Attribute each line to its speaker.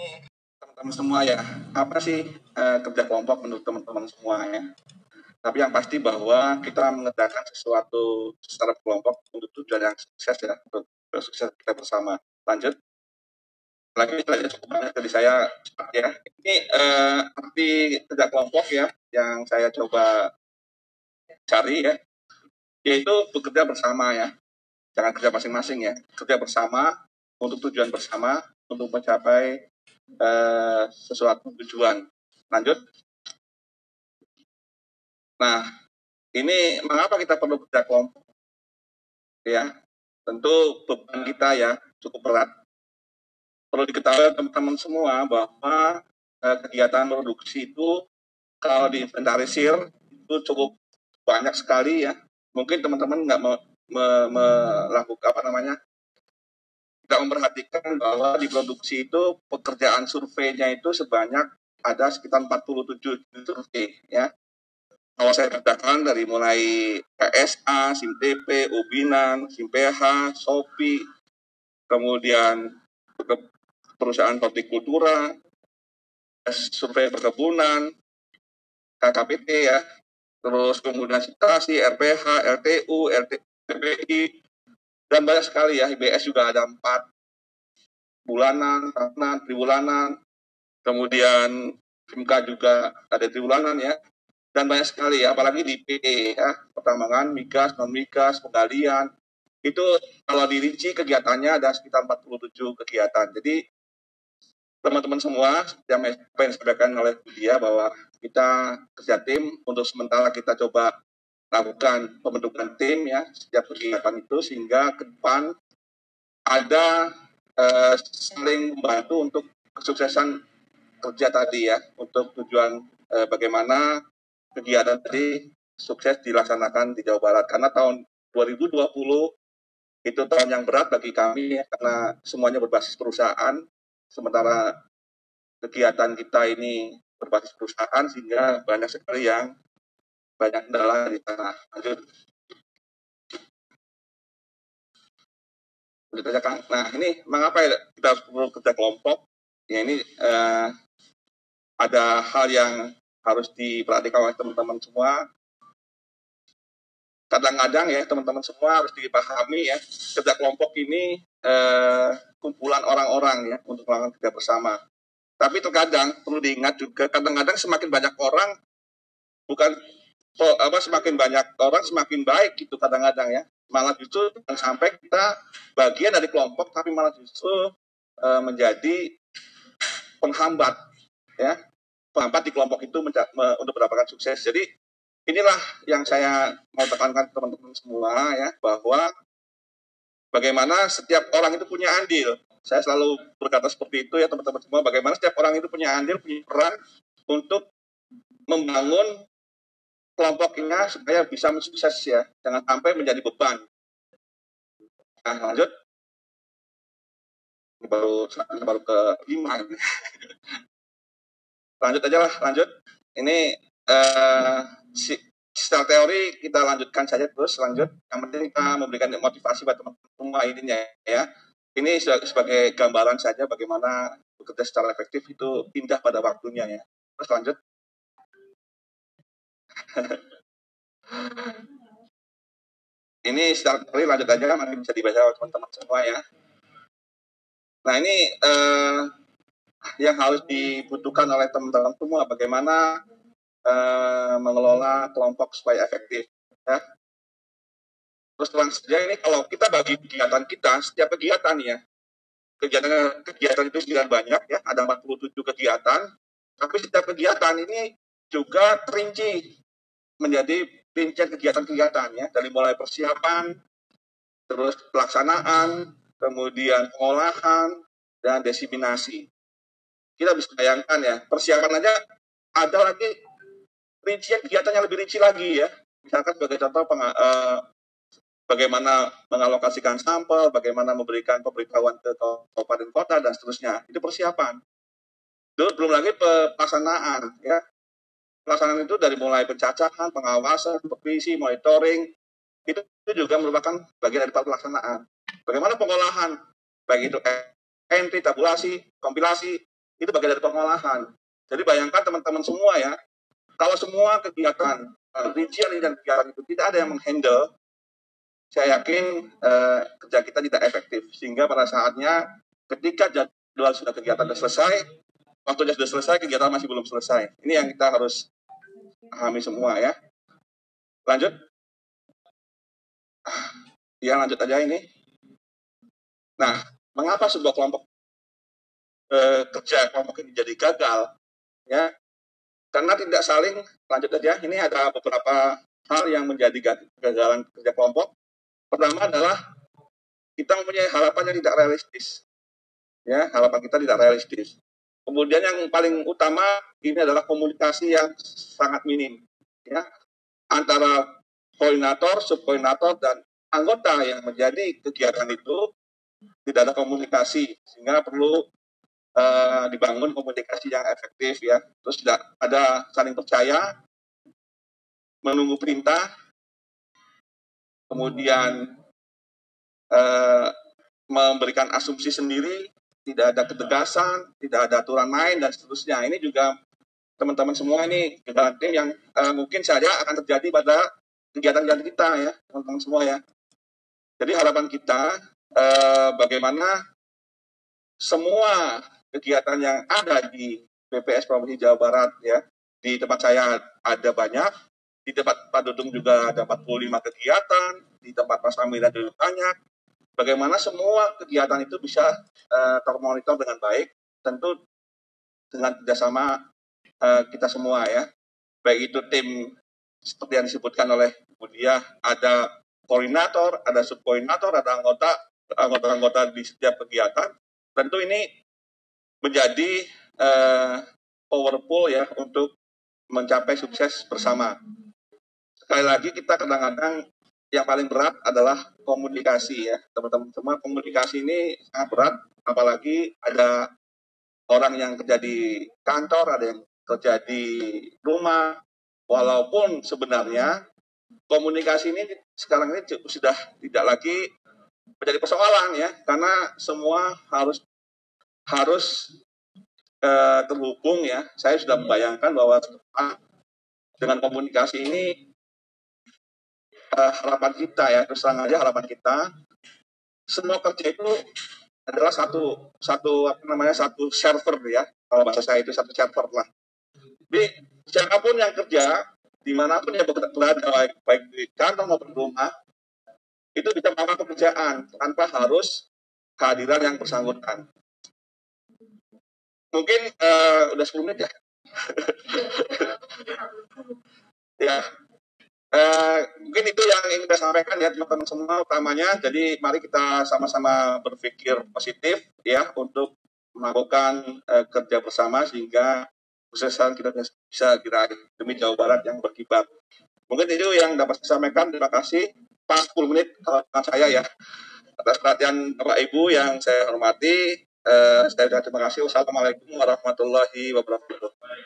Speaker 1: ini teman-teman semua ya, apa sih uh, kerja kelompok menurut teman-teman semua ya? Tapi yang pasti bahwa kita mengerjakan sesuatu secara kelompok untuk tujuan yang sukses ya, untuk sukses kita bersama. Lanjut. Lagi kita cukup banyak dari saya ya. Ini uh, arti kerja kelompok ya, yang saya coba cari ya, yaitu bekerja bersama ya. Jangan kerja masing-masing ya, kerja bersama untuk tujuan bersama untuk mencapai uh, sesuatu tujuan. Lanjut. Nah, ini mengapa kita perlu kerja kelompok? Ya, tentu beban kita ya cukup berat. Perlu diketahui teman-teman semua bahwa uh, kegiatan produksi itu kalau diinventarisir itu cukup banyak sekali ya. Mungkin teman-teman nggak me, me, melakukan apa namanya tidak memperhatikan bahwa di produksi itu pekerjaan surveinya itu sebanyak ada sekitar 47 survei ya. Kalau saya katakan dari mulai PSA, SIMTP, Ubinan, SIMPH, SOPI, kemudian perusahaan hortikultura, survei perkebunan, KKPT ya, terus kemudian citasi, RPH, RTU, RTPI, dan banyak sekali ya, IBS juga ada empat. Bulanan, tahunan, tribulanan, kemudian FIMK juga ada tribulanan ya, dan banyak sekali ya, apalagi di PE ya, pertambangan, migas, non migas, penggalian, itu kalau dirinci kegiatannya ada sekitar 47 kegiatan. Jadi teman-teman semua yang apa yang disampaikan oleh Budia bahwa kita kerja tim untuk sementara kita coba lakukan pembentukan tim ya setiap kegiatan itu sehingga ke depan ada eh, saling membantu untuk kesuksesan kerja tadi ya untuk tujuan eh, bagaimana kegiatan tadi sukses dilaksanakan di Jawa Barat. Karena tahun 2020 itu tahun yang berat bagi kami ya, karena semuanya berbasis perusahaan. Sementara kegiatan kita ini berbasis perusahaan sehingga banyak sekali yang banyak kendala di tanah lanjut nah ini mengapa ya kita harus perlu kerja kelompok ya ini eh, ada hal yang harus diperhatikan oleh teman-teman semua. Kadang-kadang ya teman-teman semua harus dipahami ya kerja kelompok ini eh, kumpulan orang-orang ya untuk melakukan kerja bersama. Tapi terkadang perlu diingat juga kadang-kadang semakin banyak orang bukan oh, apa semakin banyak orang semakin baik gitu kadang-kadang ya malah justru sampai kita bagian dari kelompok tapi malah justru eh, menjadi penghambat ya penghambat di kelompok itu untuk mendapatkan sukses. Jadi inilah yang saya mau tekankan teman-teman semua ya bahwa bagaimana setiap orang itu punya andil. Saya selalu berkata seperti itu ya teman-teman semua. Bagaimana setiap orang itu punya andil, punya peran untuk membangun kelompoknya supaya bisa sukses ya. Jangan sampai menjadi beban. Nah, lanjut. Ini baru baru ke lima. lanjut aja lah lanjut ini uh, si, teori kita lanjutkan saja terus lanjut yang penting kita memberikan motivasi buat teman-teman semua intinya ya ini sebagai gambaran saja bagaimana bekerja secara efektif itu pindah pada waktunya ya terus lanjut ini secara teori lanjut aja nanti bisa dibaca teman-teman semua ya. Nah ini uh, yang harus dibutuhkan oleh teman-teman semua bagaimana uh, mengelola kelompok supaya efektif ya. Terus terang saja ini kalau kita bagi kegiatan kita setiap kegiatan ya kegiatan kegiatan itu sudah banyak ya ada 47 kegiatan tapi setiap kegiatan ini juga terinci menjadi rincian kegiatan-kegiatan ya dari mulai persiapan terus pelaksanaan kemudian pengolahan dan desiminasi kita bisa bayangkan ya, persiapan aja ada lagi rincian kegiatan yang lebih rinci lagi ya. Misalkan sebagai contoh peng, uh, bagaimana mengalokasikan sampel, bagaimana memberikan pemberitahuan ke kabupaten kota dan seterusnya. Itu persiapan. Itu belum lagi pelaksanaan ya. Pelaksanaan itu dari mulai pencacahan, pengawasan, supervisi, monitoring, itu, juga merupakan bagian dari pelaksanaan. Bagaimana pengolahan, baik itu entry, tabulasi, kompilasi, itu bagian dari pengolahan. Jadi bayangkan teman-teman semua ya, kalau semua kegiatan, uh, rincian-rincian kegiatan itu tidak ada yang menghandle, saya yakin uh, kerja kita tidak efektif. Sehingga pada saatnya ketika jadwal sudah kegiatan sudah selesai, waktunya sudah selesai, kegiatan masih belum selesai. Ini yang kita harus pahami semua ya. Lanjut. Ya lanjut aja ini. Nah, mengapa sebuah kelompok eh, kerja kelompok ini jadi gagal? Ya, karena tidak saling lanjut aja. Ini ada beberapa hal yang menjadi kegagalan kerja kelompok. Pertama adalah kita mempunyai harapan yang tidak realistis. Ya, harapan kita tidak realistis. Kemudian yang paling utama ini adalah komunikasi yang sangat minim. Ya, antara koordinator, subkoordinator, dan anggota yang menjadi kegiatan itu tidak ada komunikasi sehingga perlu uh, dibangun komunikasi yang efektif ya terus tidak ada saling percaya menunggu perintah kemudian uh, memberikan asumsi sendiri tidak ada ketegasan tidak ada aturan main dan seterusnya. Ini juga teman-teman semua ini kegiatan tim yang uh, mungkin saja akan terjadi pada kegiatan-kegiatan kita ya teman-teman semua ya. Jadi harapan kita eh, bagaimana semua kegiatan yang ada di BPS Provinsi Jawa Barat ya di tempat saya ada banyak di tempat Pak Dudung juga ada 45 kegiatan di tempat Mas Amira juga banyak bagaimana semua kegiatan itu bisa uh, termonitor dengan baik tentu dengan kerjasama uh, kita semua ya baik itu tim seperti yang disebutkan oleh Budia ada koordinator, ada subkoordinator, ada anggota anggota-anggota di setiap kegiatan. Tentu ini menjadi uh, powerful ya untuk mencapai sukses bersama. Sekali lagi kita kadang-kadang yang paling berat adalah komunikasi ya. Teman-teman semua komunikasi ini sangat berat apalagi ada orang yang kerja di kantor ada yang kerja di rumah. Walaupun sebenarnya komunikasi ini sekarang ini sudah tidak lagi menjadi persoalan ya karena semua harus harus uh, terhubung ya. Saya sudah membayangkan bahwa dengan komunikasi ini uh, harapan kita ya terus terang aja harapan kita semua kerja itu adalah satu satu apa namanya satu server ya kalau bahasa saya itu satu server lah jadi siapa pun yang kerja di mana pun ya berada baik, baik di kantor maupun rumah itu bisa melakukan pekerjaan tanpa harus kehadiran yang bersangkutan. Mungkin uh, udah 10 menit ya. ya. Uh, mungkin itu yang ingin kita sampaikan ya teman-teman semua utamanya. Jadi mari kita sama-sama berpikir positif ya untuk melakukan uh, kerja bersama sehingga kesuksesan kita bisa diraih demi Jawa Barat yang berkibar. Mungkin itu yang dapat saya sampaikan. Terima kasih. Pas 10 menit kalau saya ya. Atas perhatian Bapak Ibu yang saya hormati. Eh, saya terima kasih. Wassalamualaikum warahmatullahi wabarakatuh.